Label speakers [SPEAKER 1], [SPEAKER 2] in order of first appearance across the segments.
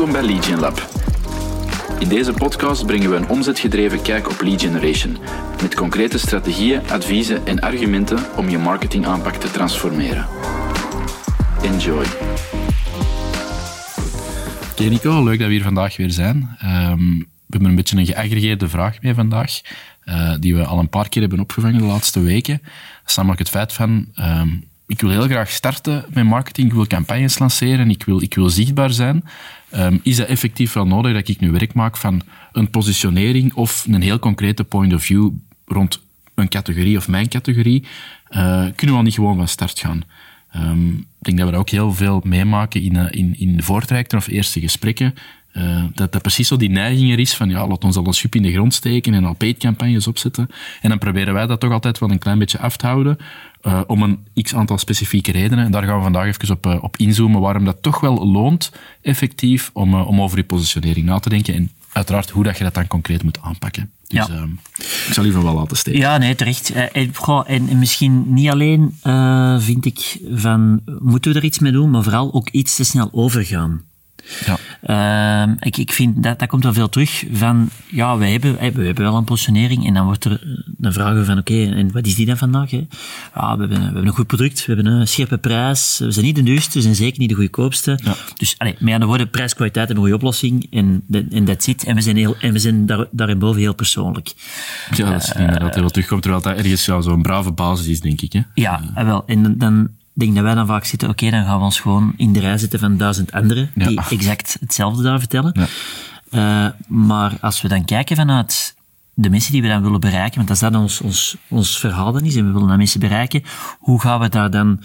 [SPEAKER 1] Welkom bij Lead Lab. In deze podcast brengen we een omzetgedreven kijk op lead generation, met concrete strategieën, adviezen en argumenten om je marketingaanpak te transformeren. Enjoy.
[SPEAKER 2] Oké Nico, leuk dat we hier vandaag weer zijn. Ehm, we hebben een beetje een geaggregeerde vraag mee vandaag, uh, die we al een paar keer hebben opgevangen de laatste weken. Dat is namelijk het feit van, um, ik wil heel graag starten met marketing, ik wil campagnes lanceren, ik wil, ik wil zichtbaar zijn. Um, is dat effectief wel nodig dat ik nu werk maak van een positionering of een heel concrete point of view rond een categorie of mijn categorie? Uh, kunnen we al niet gewoon van start gaan? Um, ik denk dat we dat ook heel veel meemaken in, uh, in, in voortrajecten of eerste gesprekken. Uh, dat dat precies zo die neiging er is van, ja, laat ons al een schub in de grond steken en al paid-campagnes opzetten. En dan proberen wij dat toch altijd wel een klein beetje af te houden, uh, om een x-aantal specifieke redenen. En daar gaan we vandaag even op, uh, op inzoomen, waarom dat toch wel loont, effectief, om, om over die positionering na te denken. En uiteraard hoe dat je dat dan concreet moet aanpakken. Dus ja. ik zal u van wel laten steken.
[SPEAKER 3] Ja, nee, terecht. En, en misschien niet alleen vind ik van, moeten we er iets mee doen, maar vooral ook iets te snel overgaan. Ja. Uh, ik, ik vind dat, dat komt wel veel terug van, ja, wij hebben, we hebben wel een positionering en dan wordt er een vraag van, oké, okay, en wat is die dan vandaag? Hè? Ja, we hebben, we hebben een goed product, we hebben een scherpe prijs, we zijn niet de duurste, we zijn zeker niet de goedkoopste. Ja. Dus, allee, met andere woorden, prijs, kwaliteit en een goede oplossing en, dat zit. En we zijn, heel, en we zijn daar, daarboven heel persoonlijk.
[SPEAKER 2] Ja, dat is uh, inderdaad heel terugkomt, terwijl dat ergens zo'n brave basis is, denk ik. Hè?
[SPEAKER 3] Ja, wel. En dan, denk dat wij dan vaak zitten, oké, okay, dan gaan we ons gewoon in de rij zitten van duizend anderen die exact hetzelfde daar vertellen. Ja. Uh, maar als we dan kijken vanuit de mensen die we dan willen bereiken, want dat is dan ons, ons, ons verhaal dan is, en we willen dan mensen bereiken, hoe gaan we daar dan,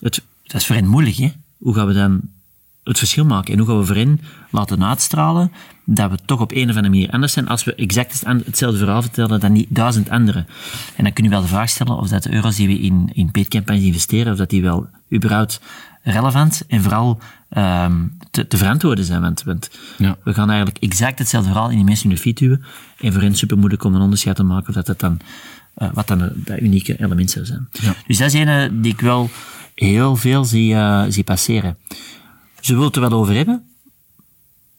[SPEAKER 3] het, dat is voor hen moeilijk, hè? Hoe gaan we dan het verschil maken? En hoe gaan we voor hen laten uitstralen dat we toch op een of andere manier anders zijn als we exact hetzelfde verhaal vertellen dan niet duizend anderen. En dan kun je wel de vraag stellen of dat de euro's die we in, in investeren, of dat die wel überhaupt relevant en vooral um, te, te verantwoorden zijn. Want, want ja. we gaan eigenlijk exact hetzelfde verhaal in die mensen in de feed duwen. En voor hen super moeilijk om een onderscheid te maken of dat het dan, uh, wat dan dat unieke element zou zijn. Ja. Dus dat is een die ik wel heel veel zie, uh, zie passeren. Ze willen het er wel over hebben,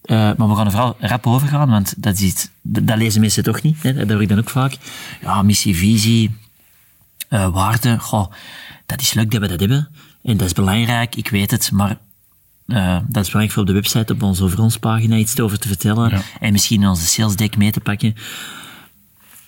[SPEAKER 3] uh, maar we gaan er vooral rap over gaan, want dat, is iets, dat lezen mensen toch niet. Hè? Dat hoor ik dan ook vaak. Ja, missie, visie, uh, waarde. Goh, dat is leuk dat we dat hebben. En dat is belangrijk, ik weet het, maar uh, dat is belangrijk voor op de website, op onze over ons pagina iets over te vertellen. Ja. En misschien in onze sales deck mee te pakken.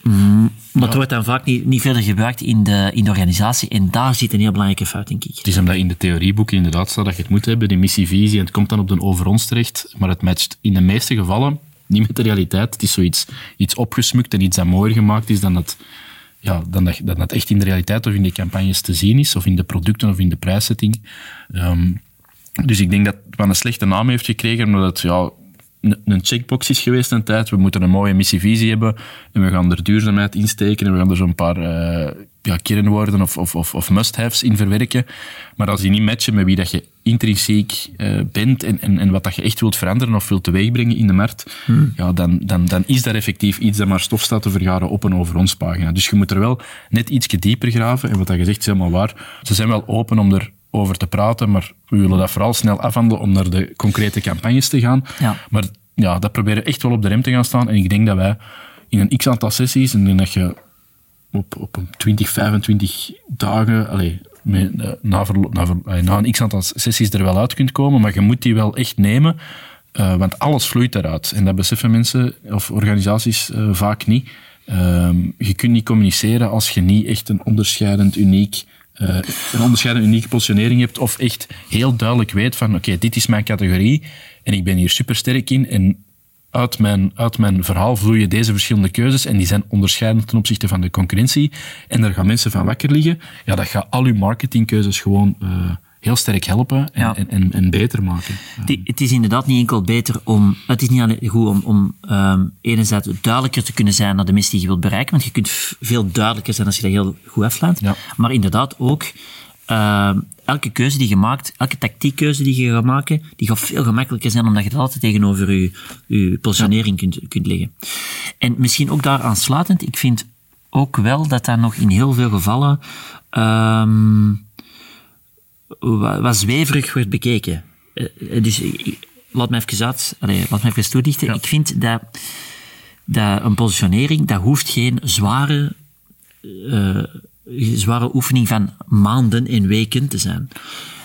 [SPEAKER 3] Mm, maar het wordt dan vaak niet, niet verder gebruikt in de, in de organisatie. En daar zit een heel belangrijke fout, denk ik.
[SPEAKER 2] Het is omdat in de theorieboeken inderdaad staat dat je het moet hebben, die missievisie, en het komt dan op de over ons terecht. Maar het matcht in de meeste gevallen niet met de realiteit. Het is zoiets iets opgesmukt en iets dat mooier gemaakt is dan dat, ja, dan dat, dan dat echt in de realiteit of in de campagnes te zien is, of in de producten of in de prijszetting. Um, dus ik denk dat het wel een slechte naam heeft gekregen, omdat het ja, een checkbox is geweest een tijd. We moeten een mooie missievisie hebben en we gaan er duurzaamheid insteken en we gaan er zo'n paar uh, ja, kernwoorden of, of, of, of must-haves in verwerken. Maar als die niet matchen met wie dat je intrinsiek uh, bent en, en, en wat dat je echt wilt veranderen of wilt teweegbrengen in de markt, hmm. ja, dan, dan, dan is daar effectief iets dat maar stof staat te vergaren op een over ons pagina. Dus je moet er wel net iets dieper graven en wat dat je zegt is helemaal waar. Ze zijn wel open om er over te praten, maar we willen dat vooral snel afhandelen om naar de concrete campagnes te gaan. Ja. Maar ja, dat proberen echt wel op de rem te gaan staan. En ik denk dat wij in een x-aantal sessies, en dat je op, op een 20, 25 dagen, allez, met, eh, na, na, na, een x-aantal sessies er wel uit kunt komen, maar je moet die wel echt nemen, uh, want alles vloeit eruit. En dat beseffen mensen of organisaties uh, vaak niet. Uh, je kunt niet communiceren als je niet echt een onderscheidend, uniek uh, een onderscheidende unieke positionering hebt of echt heel duidelijk weet van oké, dit is mijn categorie en ik ben hier super sterk in en uit mijn, uit mijn verhaal vloeien deze verschillende keuzes en die zijn onderscheidend ten opzichte van de concurrentie en daar gaan mensen van wakker liggen. Ja, dat gaat al uw marketingkeuzes gewoon uh, heel sterk helpen en, ja. en, en, en, beter maken.
[SPEAKER 3] Het, het, is inderdaad niet enkel beter om, het is niet alleen goed om, om um, enerzijds duidelijker te kunnen zijn naar de mensen die je wilt bereiken, want je kunt veel duidelijker zijn als je dat heel goed aflaat, ja. maar inderdaad ook uh, elke keuze die je maakt, elke tactiekkeuze die je gaat maken, die gaat veel gemakkelijker zijn omdat je dat altijd tegenover je, je positionering ja. kunt, kunt leggen. En misschien ook daar aansluitend, ik vind ook wel dat dat nog in heel veel gevallen um, wat zweverig wordt bekeken. Uh, dus laat me even uit, allez, laat me even toelichten. Ik vind dat, dat een positionering, dat hoeft geen zware, uh, zware oefening van maanden en weken te zijn.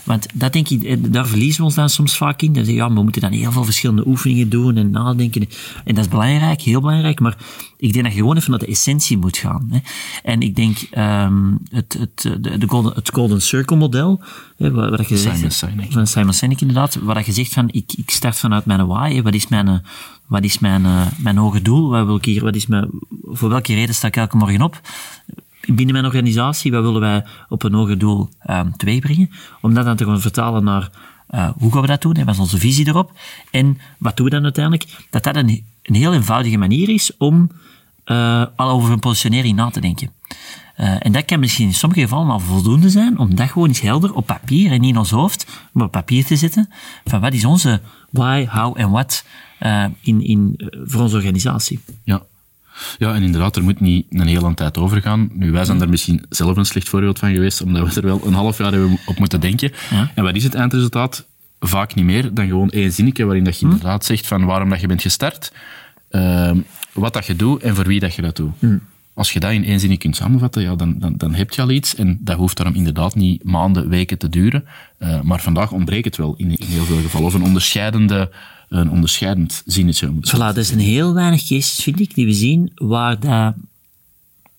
[SPEAKER 3] Want dat denk ik, eh, daar verliezen we ons dan soms vaak in. Dan zeggen ja, we moeten dan heel veel verschillende oefeningen doen en nadenken. En dat is belangrijk, heel belangrijk. Maar ik denk dat je gewoon even naar de essentie moet gaan. Hè. En ik denk, um, het, het, de, de golden, het Golden Circle model, hè, wat, wat je zegt,
[SPEAKER 2] Simon Sinek.
[SPEAKER 3] van Simon Sinek inderdaad, waar je zegt van, ik, ik start vanuit mijn why, hè, wat is mijn, wat is mijn, mijn hoge doel, wat wil ik hier, wat is mijn, voor welke reden sta ik elke morgen op? Binnen mijn organisatie, wat willen wij op een hoger doel um, teweegbrengen? Om dat dan te gaan vertalen naar uh, hoe gaan we dat doen? Wat is onze visie erop? En wat doen we dan uiteindelijk? Dat dat een, een heel eenvoudige manier is om uh, al over een positionering na te denken. Uh, en dat kan misschien in sommige gevallen al voldoende zijn, om dat gewoon eens helder op papier en niet in ons hoofd, maar op papier te zetten, van wat is onze why, how en what in, in, voor onze organisatie.
[SPEAKER 2] Ja, ja, en inderdaad, er moet niet een hele tijd over gaan. Nu, wij zijn daar misschien zelf een slecht voorbeeld van geweest, omdat we er wel een half jaar hebben op moeten denken. Ja. En wat is het eindresultaat? Vaak niet meer dan gewoon één zinnetje waarin dat je hm. inderdaad zegt van waarom dat je bent gestart, uh, wat dat je doet en voor wie dat je dat doet. Hm. Als je dat in één zin kunt samenvatten, ja, dan, dan, dan heb je al iets. En dat hoeft daarom inderdaad niet maanden, weken te duren. Uh, maar vandaag ontbreekt het wel in, in heel veel gevallen. Of een onderscheidende een onderscheidend zinnetje.
[SPEAKER 3] Voilà, dat is een heel weinig cases, vind ik, die we zien waar dat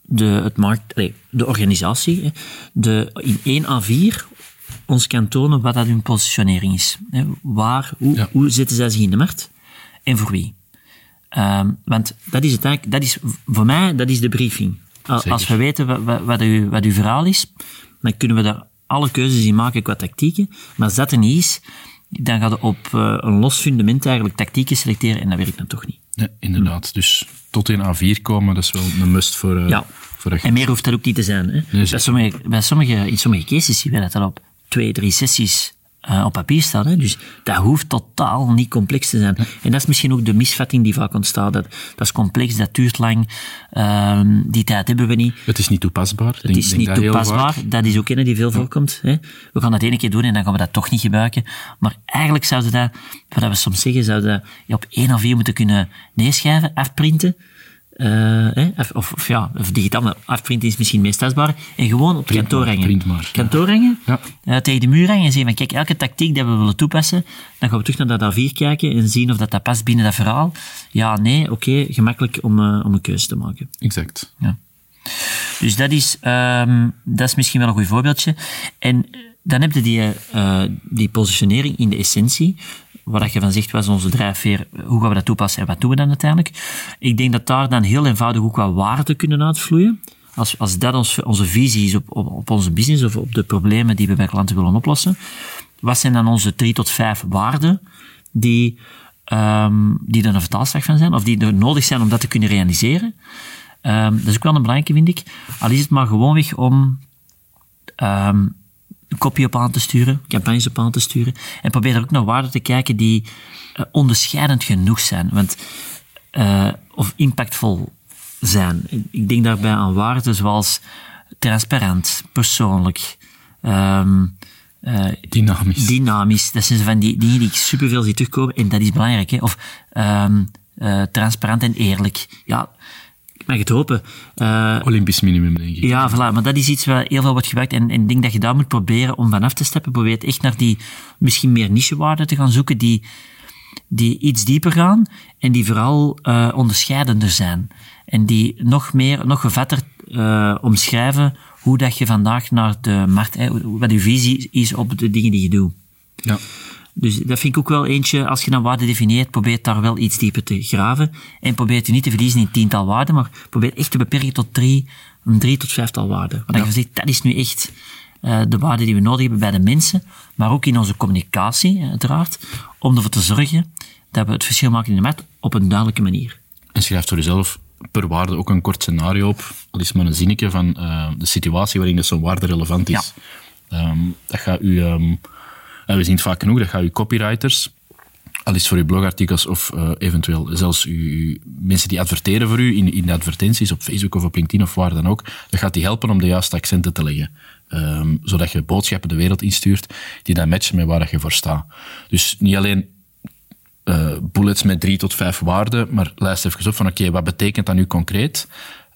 [SPEAKER 3] de, het markt, nee, de organisatie de, in 1 à 4 ons kan tonen wat dat hun positionering is. Waar, hoe, ja. hoe zitten zij zich in de markt en voor wie. Um, want dat is het eigenlijk, dat is, voor mij, dat is de briefing. Zeker. Als we weten wat, wat, wat, uw, wat uw verhaal is, dan kunnen we daar alle keuzes in maken qua tactieken. Maar als dat er niet is, dan gaat je op uh, een los fundament eigenlijk tactieken selecteren en dat werkt dan toch niet.
[SPEAKER 2] Ja, inderdaad. Hm. Dus tot in A4 komen, dat is wel een must voor... Uh,
[SPEAKER 3] ja, voor en meer hoeft dat ook niet te zijn. Hè? Nee, bij sommige, bij sommige, in sommige cases zien we dat al op twee, drie sessies uh, op papier staat. Hè? Dus dat hoeft totaal niet complex te zijn. En dat is misschien ook de misvatting die vaak ontstaat. Dat, dat is complex, dat duurt lang, uh, die tijd hebben we niet.
[SPEAKER 2] Het is niet toepasbaar.
[SPEAKER 3] Het denk, is denk niet toepasbaar. Dat is ook een die veel voorkomt. Hè? We gaan dat ene keer doen en dan gaan we dat toch niet gebruiken. Maar eigenlijk zouden dat, wat we soms zeggen, zouden dat op één of vier moeten kunnen neerschrijven, afprinten uh, of, of, ja, of digitaal, afprinten is misschien meest testbaar. En gewoon op print kantoor hangen.
[SPEAKER 2] Maar,
[SPEAKER 3] kantoor hangen, ja. uh, tegen de muur hangen en zeggen van kijk, elke tactiek die we willen toepassen, dan gaan we terug naar dat A4 kijken en zien of dat, dat past binnen dat verhaal. Ja, nee, oké, okay, gemakkelijk om, uh, om een keuze te maken.
[SPEAKER 2] Exact.
[SPEAKER 3] Ja. Dus dat is, um, dat is misschien wel een goed voorbeeldje. En dan heb je die, die positionering in de essentie waar je van zegt, wat is onze drijfveer, hoe gaan we dat toepassen en wat doen we dan uiteindelijk? Ik denk dat daar dan heel eenvoudig ook wat waarden kunnen uitvloeien. Als, als dat ons, onze visie is op, op, onze business of op de problemen die we bij klanten willen oplossen, wat zijn dan onze drie tot vijf waarden die, um, die er een vertaalslag van zijn, of die er nodig zijn om dat te kunnen realiseren? Um, dat is ook wel een belangrijke, vind ik. Al is het maar gewoonweg om um, een kopie op aan te sturen, campagnes op aan te sturen. En probeer er ook naar waarden te kijken die uh, onderscheidend genoeg zijn. Want, uh, of impactvol zijn. Ik denk daarbij aan waarden zoals transparant, persoonlijk, um,
[SPEAKER 2] uh, dynamisch.
[SPEAKER 3] Dynamisch. Dat zijn van die dingen die ik superveel zie terugkomen. En dat is belangrijk. Hè? Of um, transparant en eerlijk. Ja, mag het hopen.
[SPEAKER 2] Uh, Olympisch minimum, denk ik.
[SPEAKER 3] Ja, voilà. Maar dat is iets wat heel veel wordt gebruikt. En ik denk dat je daar moet proberen om vanaf te stappen. Probeer echt naar die misschien meer nichewaarden te gaan zoeken die, die iets dieper gaan en die vooral uh, onderscheidender zijn. En die nog meer, nog gevatter uh, omschrijven hoe dat je vandaag naar de markt, wat je visie is op de dingen die je doet.
[SPEAKER 2] Ja.
[SPEAKER 3] Dus dat vind ik ook wel eentje, als je dan waarde definieert, probeer daar wel iets dieper te graven. En probeer je niet te verliezen in tiental waarden, maar probeer echt te beperken tot drie, een drie tot vijftal waarden. Want ja. je zegt, dat is nu echt uh, de waarde die we nodig hebben bij de mensen, maar ook in onze communicatie, uiteraard, om ervoor te zorgen dat we het verschil maken in de markt op een duidelijke manier.
[SPEAKER 2] En schrijf voor jezelf per waarde ook een kort scenario op, al is maar een zinnetje van uh, de situatie waarin dat zo'n waarde relevant is. Ja. Um, dat gaat u... Um, en we zien het vaak genoeg, dat uw copywriters, al is voor uw blogartikels of uh, eventueel zelfs uw, mensen die adverteren voor u in, in advertenties op Facebook of op LinkedIn of waar dan ook, dat gaat die helpen om de juiste accenten te leggen. Um, zodat je boodschappen de wereld instuurt die dan matchen met waar je voor staat. Dus niet alleen uh, bullets met drie tot vijf waarden, maar lijst even op van oké, wat betekent dat nu concreet?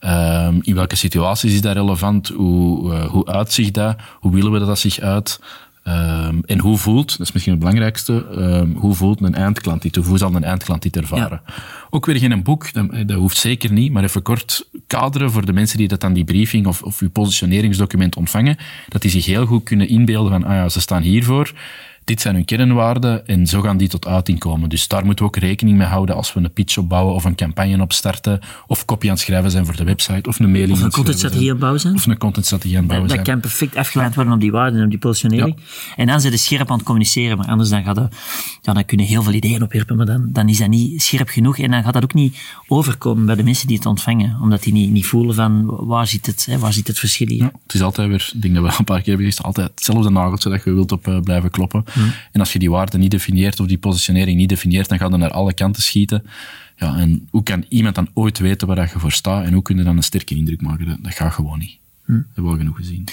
[SPEAKER 2] Um, in welke situaties is dat relevant? Hoe, uh, hoe uitzicht dat? Hoe willen we dat dat zich uit? Um, en hoe voelt, dat is misschien het belangrijkste, um, hoe voelt een eindklant dit? Of hoe zal een eindklant dit ervaren? Ja. Ook weer geen boek, dat, dat, hoeft zeker niet, maar even kort kaderen voor de mensen die dat aan die briefing of, of uw positioneringsdocument ontvangen, dat die zich heel goed kunnen inbeelden van, ah ja, ze staan hiervoor dit zijn hun kernwaarden en zo gaan die tot uiting komen. Dus daar moeten we ook rekening mee houden als we een pitch opbouwen of een campagne opstarten of kopie aan het schrijven zijn voor de website of een mailing
[SPEAKER 3] Of een contentstrategie opbouwen zijn.
[SPEAKER 2] Of een contentstrategie aan bouwen
[SPEAKER 3] dat,
[SPEAKER 2] zijn.
[SPEAKER 3] Dat kan perfect afgeleid worden op die waarden en op die positionering. Ja. En dan zijn ze scherp aan het communiceren, maar anders dan, gaat dat, ja, dan kunnen heel veel ideeën opwerpen, maar dan, dan is dat niet scherp genoeg en dan gaat dat ook niet overkomen bij de mensen die het ontvangen, omdat die niet, niet voelen van waar zit het, hè, waar zit het verschil hier. Ja,
[SPEAKER 2] het is altijd weer, ik denk dat we een paar keer hebben gezegd, altijd hetzelfde nageltje dat je wilt op uh, blijven kloppen. Hmm. En als je die waarde niet definieert of die positionering niet definieert, dan gaat het naar alle kanten schieten. Ja, en hoe kan iemand dan ooit weten waar je voor staat en hoe kun je dan een sterke indruk maken? Dat, dat gaat gewoon niet. Hm. Dat hebben we al genoeg gezien.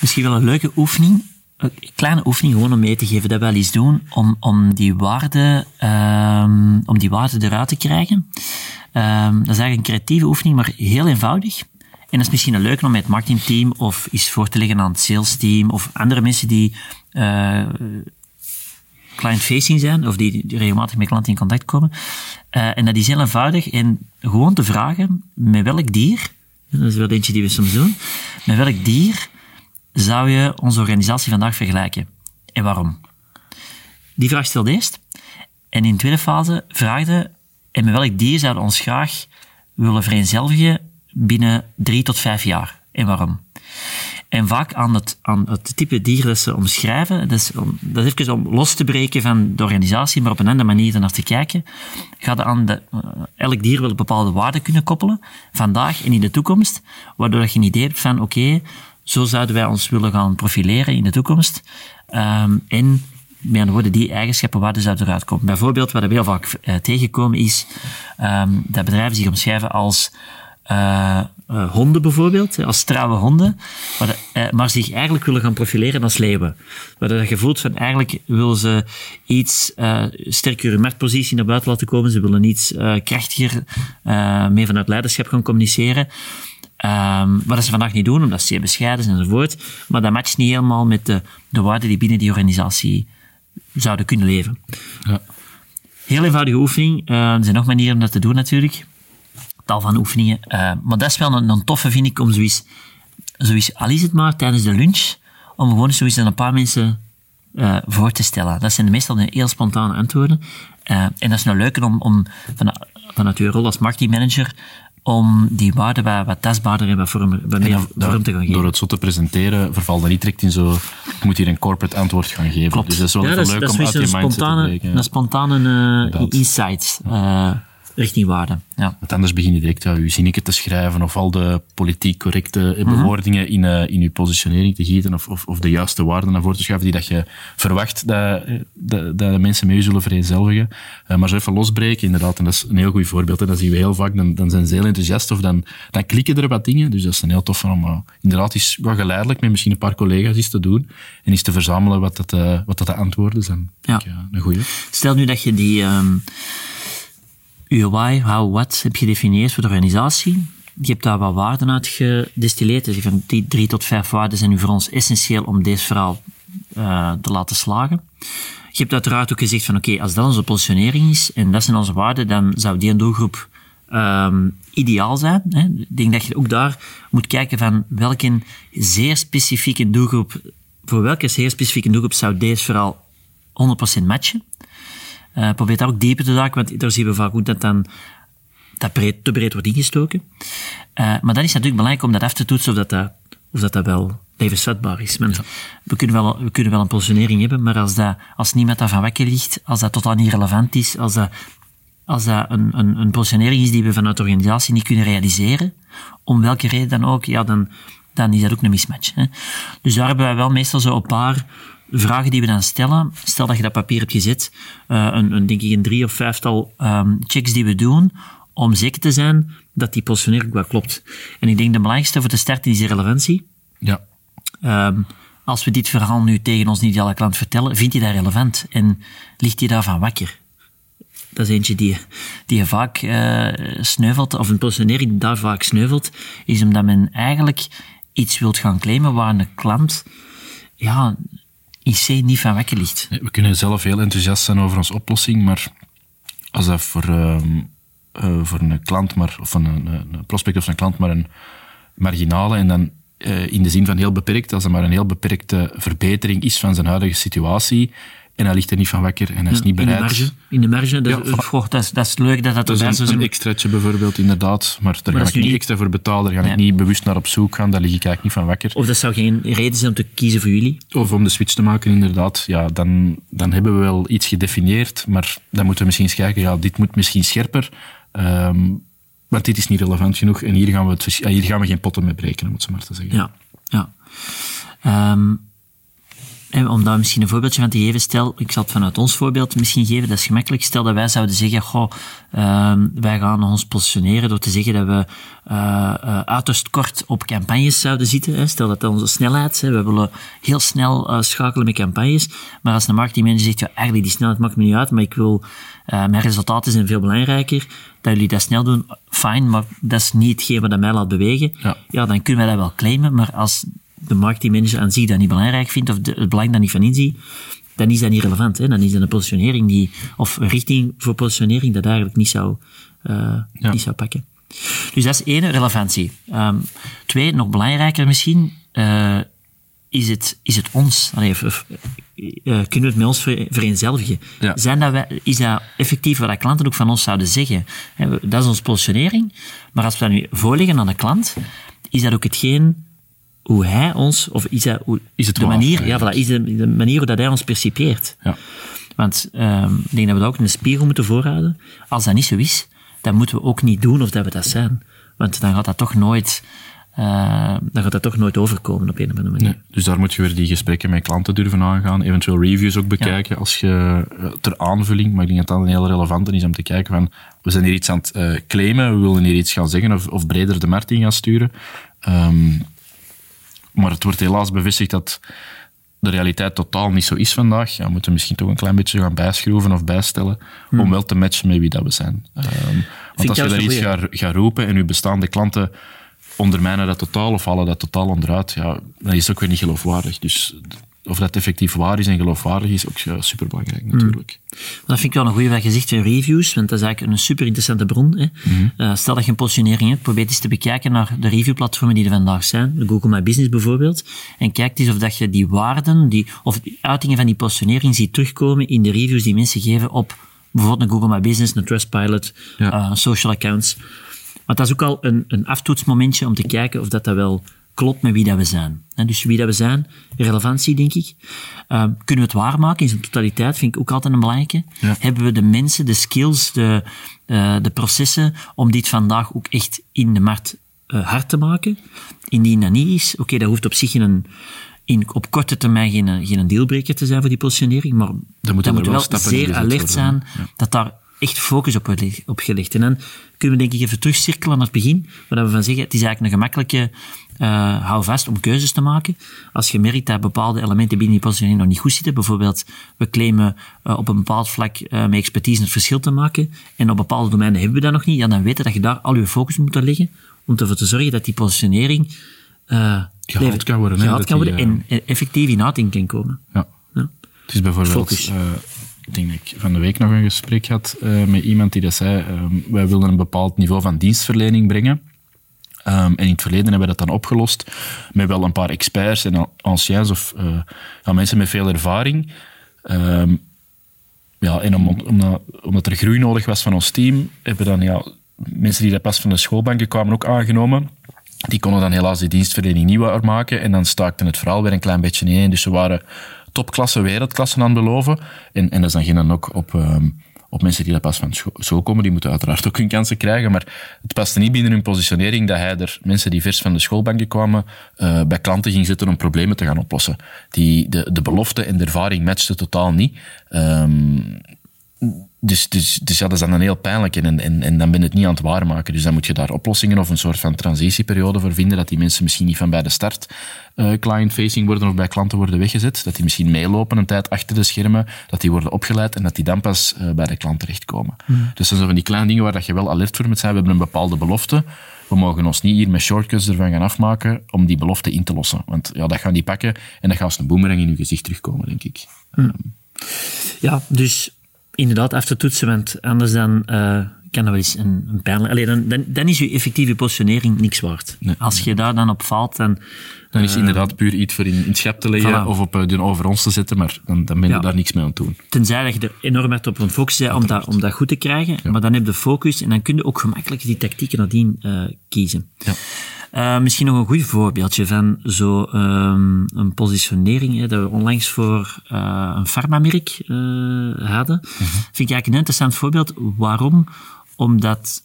[SPEAKER 3] Misschien wel een leuke oefening, een kleine oefening gewoon om mee te geven, dat we wel eens doen, om, om, die, waarde, um, om die waarde eruit te krijgen. Um, dat is eigenlijk een creatieve oefening, maar heel eenvoudig. En dat is misschien een leuke om met het marketingteam of iets voor te leggen aan het salesteam of andere mensen die uh, client-facing zijn, of die, regelmatig met klanten in contact komen. Uh, en dat is heel eenvoudig. En gewoon te vragen, met welk dier, dat is wel eentje die we soms doen, met welk dier zou je onze organisatie vandaag vergelijken? En waarom? Die vraag stelde eerst. En in de tweede fase vraagde, en met welk dier zouden we ons graag willen vereenzelvigen binnen drie tot vijf jaar? En waarom? En vaak aan het, aan het type dier dat ze omschrijven, dat is, om, dat is even om los te breken van de organisatie, maar op een andere manier ernaar te kijken, gaat aan de, uh, elk dier wil een bepaalde waarde kunnen koppelen, vandaag en in de toekomst, waardoor je een idee hebt van, oké, zo zouden wij ons willen gaan profileren in de toekomst. Um, en met andere woorden, die eigenschappen, waar zouden eruit komen. Bijvoorbeeld, wat we heel vaak uh, tegenkomen, is um, dat bedrijven zich omschrijven als uh, uh, honden bijvoorbeeld, als trouwe honden, maar, de, uh, maar, zich eigenlijk willen gaan profileren als leeuwen. Waar je voelt van eigenlijk willen ze iets sterker marktpositie naar buiten laten komen, ze willen iets krachtiger meer vanuit leiderschap gaan communiceren. Um, wat ze vandaag niet doen, omdat ze zeer bescheiden zijn enzovoort. Maar dat matcht niet helemaal met de, de waarden die binnen die organisatie zouden kunnen leven. Ja. Heel eenvoudige oefening. Uh, er zijn nog manieren om dat te doen natuurlijk tal van oefeningen. Uh, maar dat is wel een, een, toffe, vind ik, om zoiets, zoiets, al is het maar tijdens de lunch, om gewoon zoiets aan een paar mensen uh, voor te stellen. Dat zijn meestal heel spontane antwoorden. Uh, en dat is nou leuk om, om van, vanuit uw rol als marketingmanager om die waarde wat, wat tastbaarder en wat, vorm, wat meer vorm te gaan geven.
[SPEAKER 2] Door het zo te presenteren, verval dan niet direct in zo, ik moet hier een corporate antwoord gaan geven.
[SPEAKER 3] Klopt.
[SPEAKER 2] Dus dat is wel
[SPEAKER 3] ja,
[SPEAKER 2] dat is, leuk
[SPEAKER 3] dat
[SPEAKER 2] om uit je mindset
[SPEAKER 3] spontane,
[SPEAKER 2] te breken.
[SPEAKER 3] Een spontane uh, insight. Uh, richting waarde. Ja.
[SPEAKER 2] Want anders begin je direct ja, je zinnetje te schrijven of al de politiek correcte mm -hmm. bewoordingen in, uh, in je positionering te gieten of, of, of, de juiste waarden naar voren te schuiven die dat je verwacht dat, dat, dat de mensen mee zullen vereenzelvigen. Uh, maar zo even losbreken, inderdaad, en dat is een heel goed voorbeeld. En dat zien we heel vaak, dan, dan zijn ze heel enthousiast of dan, dan klikken er wat dingen. Dus dat is een heel tof om uh, inderdaad eens wat geleidelijk met misschien een paar collega's iets te doen en eens te verzamelen wat dat, wat dat de antwoorden zijn.
[SPEAKER 3] Ja.
[SPEAKER 2] Ik, een goeie.
[SPEAKER 3] Stel nu dat je die... Um je why, how, what heb je gedefinieerd voor de organisatie. Je hebt daar wat waarden uit gedistilleerd. Dus die drie tot vijf waarden zijn nu voor ons essentieel om deze verhaal uh, te laten slagen. Je hebt uiteraard ook gezegd van oké, als dat onze positionering is en dat zijn onze waarden, dan zou die doelgroep um, ideaal zijn. Hè. Ik denk dat je ook daar moet kijken van welke zeer specifieke doelgroep, voor welke zeer specifieke doelgroep zou deze verhaal 100% matchen. Uh, probeer daar ook dieper te duiken, want daar zien we vaak ook dat dan dat breed, te breed wordt ingestoken. Uh, maar dan is het natuurlijk belangrijk om dat af te toetsen of dat, dat, of dat, dat wel levensvatbaar is. Ja. we, kunnen wel, we kunnen wel een positionering hebben, maar als, dat, als niemand daarvan wakker ligt, als dat totaal niet relevant is, als dat, als dat een, een, een positionering is die we vanuit de organisatie niet kunnen realiseren, om welke reden dan ook, ja, dan, dan is dat ook een mismatch. Hè. Dus daar hebben wij wel meestal zo een paar vragen die we dan stellen, stel dat je dat papier hebt gezet, uh, een, een, denk ik een drie of vijftal um, checks die we doen, om zeker te zijn dat die positionering wel klopt. En ik denk de belangrijkste voor te starten is de relevantie.
[SPEAKER 2] Ja.
[SPEAKER 3] Um, als we dit verhaal nu tegen ons ideale klant vertellen, vindt hij dat relevant? En ligt hij daarvan wakker? dat is eentje die, die je vaak uh, sneuvelt, of een positionering die daar vaak sneuvelt, is omdat men eigenlijk iets wilt gaan claimen waar een klant ja, IC niet van wekken ligt.
[SPEAKER 2] We kunnen zelf heel enthousiast zijn over onze oplossing, maar als dat voor, uh, uh, voor een klant, maar, of een, een, prospect of een klant, maar een marginale en dan uh, in de zin van heel beperkt, als er maar een heel beperkte verbetering is van zijn huidige situatie, en hij ligt er niet van wakker en hij is niet bereid.
[SPEAKER 3] In de marge, in de marge dat, ja, goh, dat, is, dat is leuk dat dat,
[SPEAKER 2] dat is. Een, een extraatje bijvoorbeeld, inderdaad. Maar daar maar ga ik niet extra voor betalen. Daar ga ik niet bewust naar op zoek gaan. Daar lig ik eigenlijk niet van wakker.
[SPEAKER 3] Of dat zou geen reden zijn om te kiezen voor jullie?
[SPEAKER 2] Of om de switch te maken, inderdaad. Ja, dan, dan hebben we wel iets gedefinieerd. Maar dan moeten we misschien eens kijken, ja, dit moet misschien scherper. Um, want dit is niet relevant genoeg. En hier gaan we, het, hier gaan we geen potten mee breken, om het zo maar te zeggen.
[SPEAKER 3] Ja, ja. Um, om daar misschien een voorbeeldje van te geven, stel, ik zal het vanuit ons voorbeeld misschien geven, dat is gemakkelijk. Stel dat wij zouden zeggen, goh, uh, wij gaan ons positioneren door te zeggen dat we uh, uh, uiterst kort op campagnes zouden zitten. Hè. Stel dat dat onze snelheid is, we willen heel snel schakelen met campagnes. Maar als de marketingmanager zegt, ja, eigenlijk die snelheid maakt me niet uit, maar ik wil, mijn resultaten zijn veel belangrijker, dat jullie dat snel doen, fijn, maar dat is niet hetgeen wat mij laat bewegen. Ja. ja, dan kunnen wij dat wel claimen, maar als de marketingmanager aan zich dat niet belangrijk vindt, of de, het belang daar niet van inziet, dan is dat niet relevant. Hè? Dan is dat een positionering die, of een richting voor positionering dat eigenlijk niet zou, uh, niet zou pakken. Dus dat is één, relevantie. Um, twee, nog belangrijker misschien, uh, is, het, is het ons, allee, uh, kunnen we het met ons vereenzelvigen? Ja. Zijn dat wij, is dat effectief wat klanten ook van ons zouden zeggen? Dat is onze positionering, maar als we dat nu voorleggen aan de klant, is dat ook hetgeen hoe hij ons, of is, dat, hoe,
[SPEAKER 2] is het
[SPEAKER 3] de manier, ja, voilà, is de, de, manier hoe dat hij ons percipieert. Ja. Want um, ik denk dat we dat ook in de spiegel moeten voorhouden. Als dat niet zo is, dan moeten we ook niet doen of dat we dat zijn. Want dan gaat dat toch nooit, uh, dan gaat dat toch nooit overkomen op een of andere manier. Nee,
[SPEAKER 2] dus daar moet je weer die gesprekken met klanten durven aangaan, eventueel reviews ook bekijken als je eh, ter aanvulling, maar ik denk dat dat een heel relevante is om te kijken van, we zijn hier iets aan het uh, claimen, we willen hier iets gaan zeggen of, of breder de markt in gaan sturen. Um, maar het wordt helaas bevestigd dat de realiteit totaal niet zo is vandaag. Ja, we moeten misschien toch een klein beetje gaan bijschroeven of bijstellen om hmm. wel te matchen met wie dat we zijn. Um, want als je daar iets gaat, gaat roepen en je bestaande klanten ondermijnen dat totaal of halen dat totaal onderuit, ja, dan is het ook weer niet geloofwaardig. Dus of dat effectief waar is en geloofwaardig is, ook superbelangrijk hmm. natuurlijk.
[SPEAKER 3] Dat vind ik wel een goede wat je zegt in reviews, want dat is eigenlijk een super interessante bron. Hè. Hmm. Uh, stel dat je een positionering hebt, probeer eens te bekijken naar de reviewplatformen die er vandaag zijn, de Google My Business bijvoorbeeld, en kijk eens of dat je die waarden, die, of die uitingen van die positionering ziet terugkomen in de reviews die mensen geven op bijvoorbeeld een Google My Business, een Trustpilot, ja. uh, social accounts. Want dat is ook al een, een aftoetsmomentje om te kijken of dat, dat wel klopt met wie dat we zijn. En dus wie dat we zijn, relevantie, denk ik. Uh, kunnen we het waarmaken in zijn totaliteit, vind ik ook altijd een belangrijke. Hebben we de mensen, de skills, de, uh, de processen om dit vandaag ook echt in de markt uh, hard te maken? Indien dat niet is, oké, okay, dat hoeft op zich in in, op korte termijn geen, geen dealbreaker te zijn voor die positionering, maar dan moet we wel zeer alert zijn dat daar echt focus op, op gelegd. En dan kunnen we denk ik even terugcirkelen naar het begin, waar we van zeggen, het is eigenlijk een gemakkelijke uh, hou vast om keuzes te maken. Als je merkt dat bepaalde elementen binnen die positionering nog niet goed zitten, bijvoorbeeld we claimen uh, op een bepaald vlak uh, met expertise het verschil te maken, en op bepaalde domeinen hebben we dat nog niet, ja, dan weten dat je daar al je focus moet leggen, om ervoor te zorgen dat die positionering
[SPEAKER 2] gehaald kan worden.
[SPEAKER 3] Gehaald kan worden en effectief in uiting kan komen.
[SPEAKER 2] Ja. ja. Het is bijvoorbeeld... ik denk ik van de week nog een gesprek had met iemand die dat zei, wij willen een bepaald niveau van dienstverlening brengen. Um, en in het verleden hebben we dat dan opgelost met wel een paar experts en anciens of uh, ja, mensen met veel ervaring. Um, ja, om, omdat, er groei nodig was van ons team, hebben dan ja, mensen die dat pas van de schoolbanken kwamen ook aangenomen. Die konden dan helaas die dienstverlening niet waar maken en dan staakte het verhaal weer een klein beetje in. Dus ze waren topklasse, wereldklasse aan beloven. En, en dat is dan geen ook op... Um, op mensen die dat pas van school komen, die moeten uiteraard ook hun kansen krijgen. Maar het paste niet binnen hun positionering dat hij er mensen die vers van de schoolbanken kwamen, uh, bij klanten ging zitten om problemen te gaan oplossen. Die, de, de belofte en de ervaring matchten totaal niet. Um, dus, dus, dus ja, dat is dan heel pijnlijk en, en, en dan ben je het niet aan het waarmaken. Dus dan moet je daar oplossingen of een soort van transitieperiode voor vinden, dat die mensen misschien niet van bij de start uh, client-facing worden of bij klanten worden weggezet, dat die misschien meelopen een tijd achter de schermen, dat die worden opgeleid en dat die dan pas uh, bij de klant terechtkomen. Mm. Dus dat zijn zo van die kleine dingen waar dat je wel alert voor moet zijn. We hebben een bepaalde belofte. We mogen ons niet hier met shortcuts ervan gaan afmaken om die belofte in te lossen. Want ja, dat gaan die pakken en dat gaat als een boemerang in je gezicht terugkomen, denk ik.
[SPEAKER 3] Mm. Ja, dus inderdaad aftoetsen, want anders dan uh, kan dat wel eens een, een pijnlijk... Allee, dan, dan, dan, is je effectieve positionering niks waard. Als je daar dan op valt, dan...
[SPEAKER 2] Dan is het uh, inderdaad puur iets voor in, in het schep te leggen of op uh, de over ons te zetten, maar dan, dan ben je ja. daar niks mee aan het doen.
[SPEAKER 3] Tenzij dat je er enorm hard op een focus bent om dat, om dat goed te krijgen, ja. maar dan heb je de focus en dan kun je ook gemakkelijk die tactieken nadien kiezen. Ja. Uh, misschien nog een goed voorbeeldje van zo um, een positionering hè, dat we onlangs voor uh, een farmamerk uh, hadden. Mm -hmm. Vind ik eigenlijk een interessant voorbeeld. Waarom? Omdat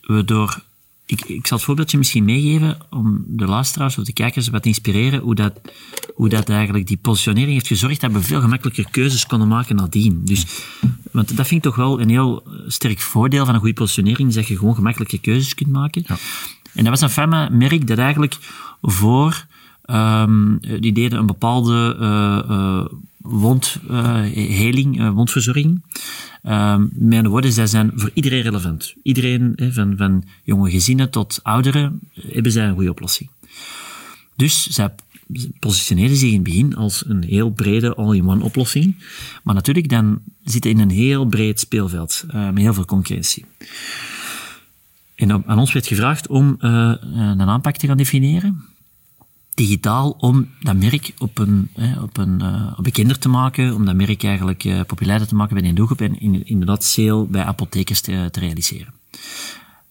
[SPEAKER 3] we door... Ik, ik zal het voorbeeldje misschien meegeven om de luisteraars of de kijkers wat te inspireren hoe dat, hoe dat eigenlijk die positionering heeft gezorgd dat we veel gemakkelijker keuzes konden maken nadien. Dus, want dat vind ik toch wel een heel sterk voordeel van een goede positionering, dat je gewoon gemakkelijke keuzes kunt maken. Ja. En dat was een pharma-merk dat eigenlijk voor, um, die deden een bepaalde uh, uh, wondheling, uh, wondverzorging. Um, mijn woorden, zij zijn voor iedereen relevant. Iedereen, van, van jonge gezinnen tot ouderen, hebben zij een goede oplossing. Dus zij positioneren zich in het begin als een heel brede all-in-one oplossing. Maar natuurlijk, dan zitten in een heel breed speelveld, met heel veel concurrentie. En aan ons werd gevraagd om uh, een aanpak te gaan definiëren, digitaal, om dat merk op een, eh, op een uh, te maken, om dat merk eigenlijk populairder te maken bij een doelgroep en in, inderdaad sale bij apothekers te, te realiseren.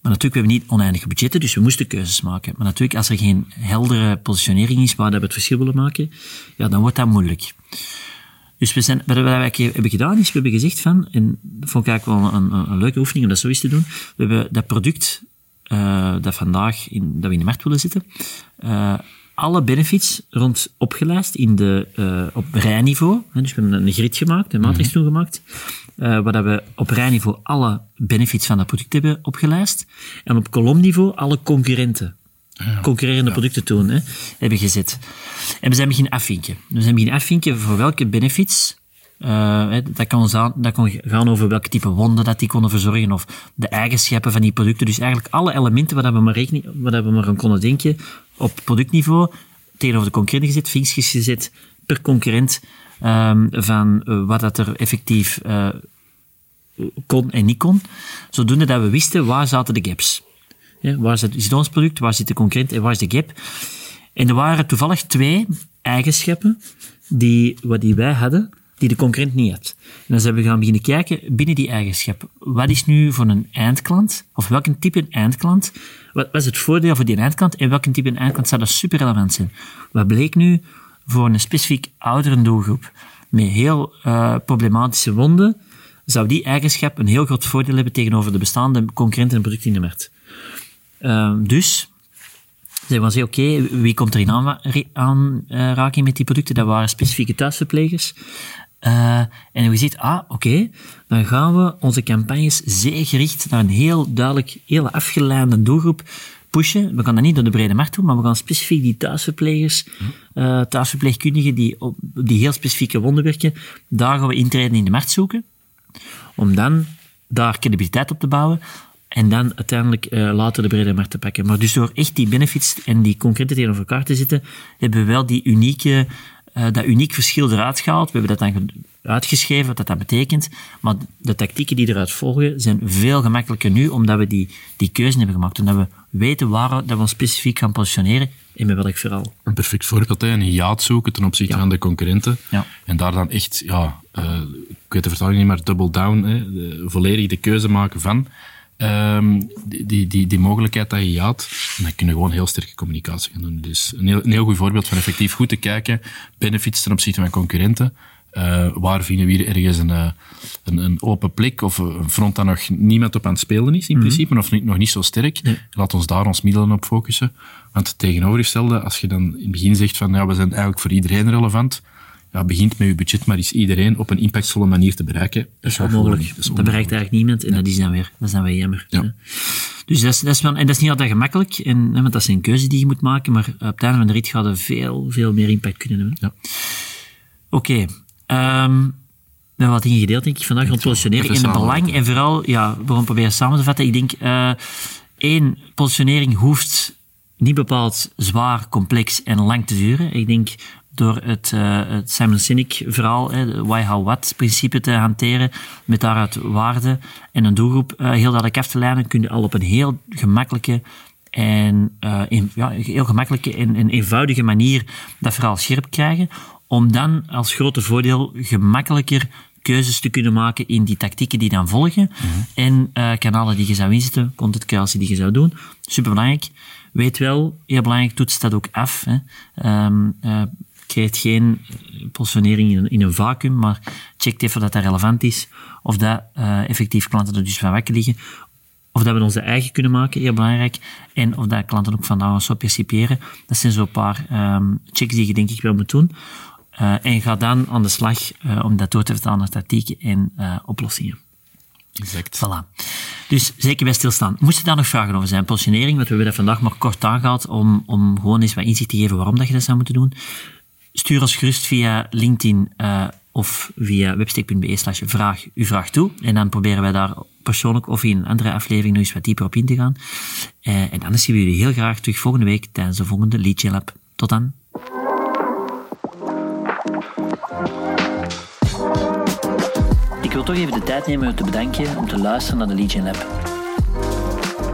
[SPEAKER 3] Maar natuurlijk, we hebben niet oneindige budgetten, dus we moesten keuzes maken. Maar natuurlijk, als er geen heldere positionering is waar we het verschil willen maken, ja, dan wordt dat moeilijk. Dus we zijn, wat we hebben gedaan is, we hebben gezegd van, en dat vond ik eigenlijk wel een, een, leuke oefening om dat zo eens te doen, we hebben dat product uh, dat vandaag in, dat we in de markt willen zetten, uh, alle benefits rond opgelijst in de, uh, op rijniveau. Dus we hebben een grid gemaakt, een matrix -hmm. gemaakt, waar we op rijniveau alle benefits van dat product hebben opgelijst. En op kolomniveau alle concurrenten. Concurrerende producten toen hè, hebben gezet. En we zijn beginnen afvinken. We zijn beginnen afvinken voor welke benefits uh, dat, kan aan, dat kan gaan over welke type wonden dat die konden verzorgen of de eigenschappen van die producten. Dus eigenlijk alle elementen waar we maar, rekening, waar we maar aan konden denken op productniveau tegenover de concurrent gezet, vinkjes gezet per concurrent um, van uh, wat dat er effectief uh, kon en niet kon. Zodoende dat we wisten waar zaten de gaps. Waar zit, ons product, waar zit de concurrent en waar is de gap? En er waren toevallig twee eigenschappen die, wat die wij hadden, die de concurrent niet had. En dan zijn we gaan beginnen kijken binnen die eigenschappen. Wat is nu voor een eindklant, of welke type eindklant, wat is het voordeel voor die eindklant en welke type eindklant zou dat super relevant zijn? Wat bleek nu voor een specifiek oudere doelgroep met heel uh, problematische wonden, zou die eigenschap een heel groot voordeel hebben tegenover de bestaande concurrenten en producten in de markt. Uh, dus, was oké, wie komt er in aanraking met die producten? Dat waren specifieke thuisverplegers. Uh, en we ziet, ah, oké, dan gaan we onze campagnes zeer gericht naar een heel duidelijk, heel afgeleide doelgroep pushen. We gaan dat niet door de brede markt doen, maar we gaan specifiek die thuisverplegers, uh, thuisverpleegkundigen die op die heel specifieke wonden werken, daar gaan we intreden in de markt zoeken. Om dan daar credibiliteit op te bouwen en dan uiteindelijk uh, later de brede markt te pakken. Maar dus door echt die benefits en die concrete tegenover elkaar te zetten, hebben we wel die unieke uh, dat uniek verschil eruit gehaald. We hebben dat dan uitgeschreven, wat dat, dat betekent. Maar de tactieken die eruit volgen zijn veel gemakkelijker nu, omdat we die, die keuze hebben gemaakt. Omdat we weten waar dat we ons specifiek gaan positioneren en met welk verhaal.
[SPEAKER 2] Een perfect voorbeeld, hè? een hiaat zoeken ten opzichte ja. van de concurrenten. Ja. En daar dan echt, ja, uh, ik weet de vertaling niet, maar double down, hè? De, volledig de keuze maken van. Um, die, die, die mogelijkheid dat je jaat, dan kun je gewoon heel sterke communicatie gaan doen. Dus een heel, een heel goed voorbeeld van effectief goed te kijken, benefits ten opzichte van concurrenten. Uh, waar vinden we hier ergens een, een, een, open plek of een front dat nog niemand op aan het spelen is, in mm -hmm. principe, of niet, nog niet zo sterk. Nee. Laat ons daar ons middelen op focussen. Want het tegenovergestelde, als je dan in het begin zegt van ja, we zijn eigenlijk voor iedereen relevant, ja, begint met je budget, maar is iedereen op een impactvolle manier te bereiken.
[SPEAKER 3] Dat is onmogelijk. Dat, dat, bereikt eigenlijk niemand en dat is dan weer, dat is dan weer jammer.
[SPEAKER 2] Ja.
[SPEAKER 3] Dus dat is, dat is wel, en dat is niet altijd gemakkelijk, en, want dat is een keuze die je moet maken, maar op het einde van de rit gaat er veel, veel meer impact kunnen hebben.
[SPEAKER 2] Ja.
[SPEAKER 3] Oké. Okay. Um, we hebben wat dingen gedeeld, denk ik, vandaag rond positionering en het belang. En vooral, ja, we proberen samen te vatten. Ik denk, uh, één, positionering hoeft niet bepaald zwaar, complex en lang te duren. Ik denk, door het, uh, het Simon Sinek verhaal, het why, how, what principe te hanteren, met daaruit waarde en een doelgroep uh, heel duidelijk af te leiden, kun je al op een heel gemakkelijke en uh, in, ja, heel gemakkelijke en, en eenvoudige manier dat verhaal scherp krijgen, om dan als grote voordeel gemakkelijker keuzes te kunnen maken in die tactieken die dan volgen mm -hmm. en uh, kanalen die je zou inzetten, content creatie die je zou doen. Superbelangrijk. Weet wel, heel belangrijk, toets dat ook af. Hè. Um, uh, creëert geen positionering in, in een vacuüm, maar check even dat dat relevant is, of dat uh, effectief klanten er dus van wakker liggen, of dat we onze eigen kunnen maken, heel belangrijk, en of dat klanten ook van nou zo percipiëren. Dat zijn zo'n paar um, checks die je denk ik wel moet doen. Uh, en ga dan aan de slag uh, om dat door te vertalen naar tactieken en oplossingen.
[SPEAKER 2] Exact.
[SPEAKER 3] Voilà. Dus zeker bij stilstaan. Moesten daar nog vragen over zijn? Positionering, want we hebben dat vandaag maar kort aangehaald om, om gewoon eens wat inzicht te geven waarom dat je dat zou moeten doen. Stuur ons gerust via LinkedIn uh, of via webstick.be slash vraag uw vraag toe. En dan proberen wij daar persoonlijk of in een andere aflevering nog eens wat dieper op in te gaan. Uh, en dan zien we jullie heel graag terug volgende week tijdens de volgende Lead Lab. Tot dan. Ik wil toch even de tijd nemen om te bedanken om te luisteren naar de Lead Lab.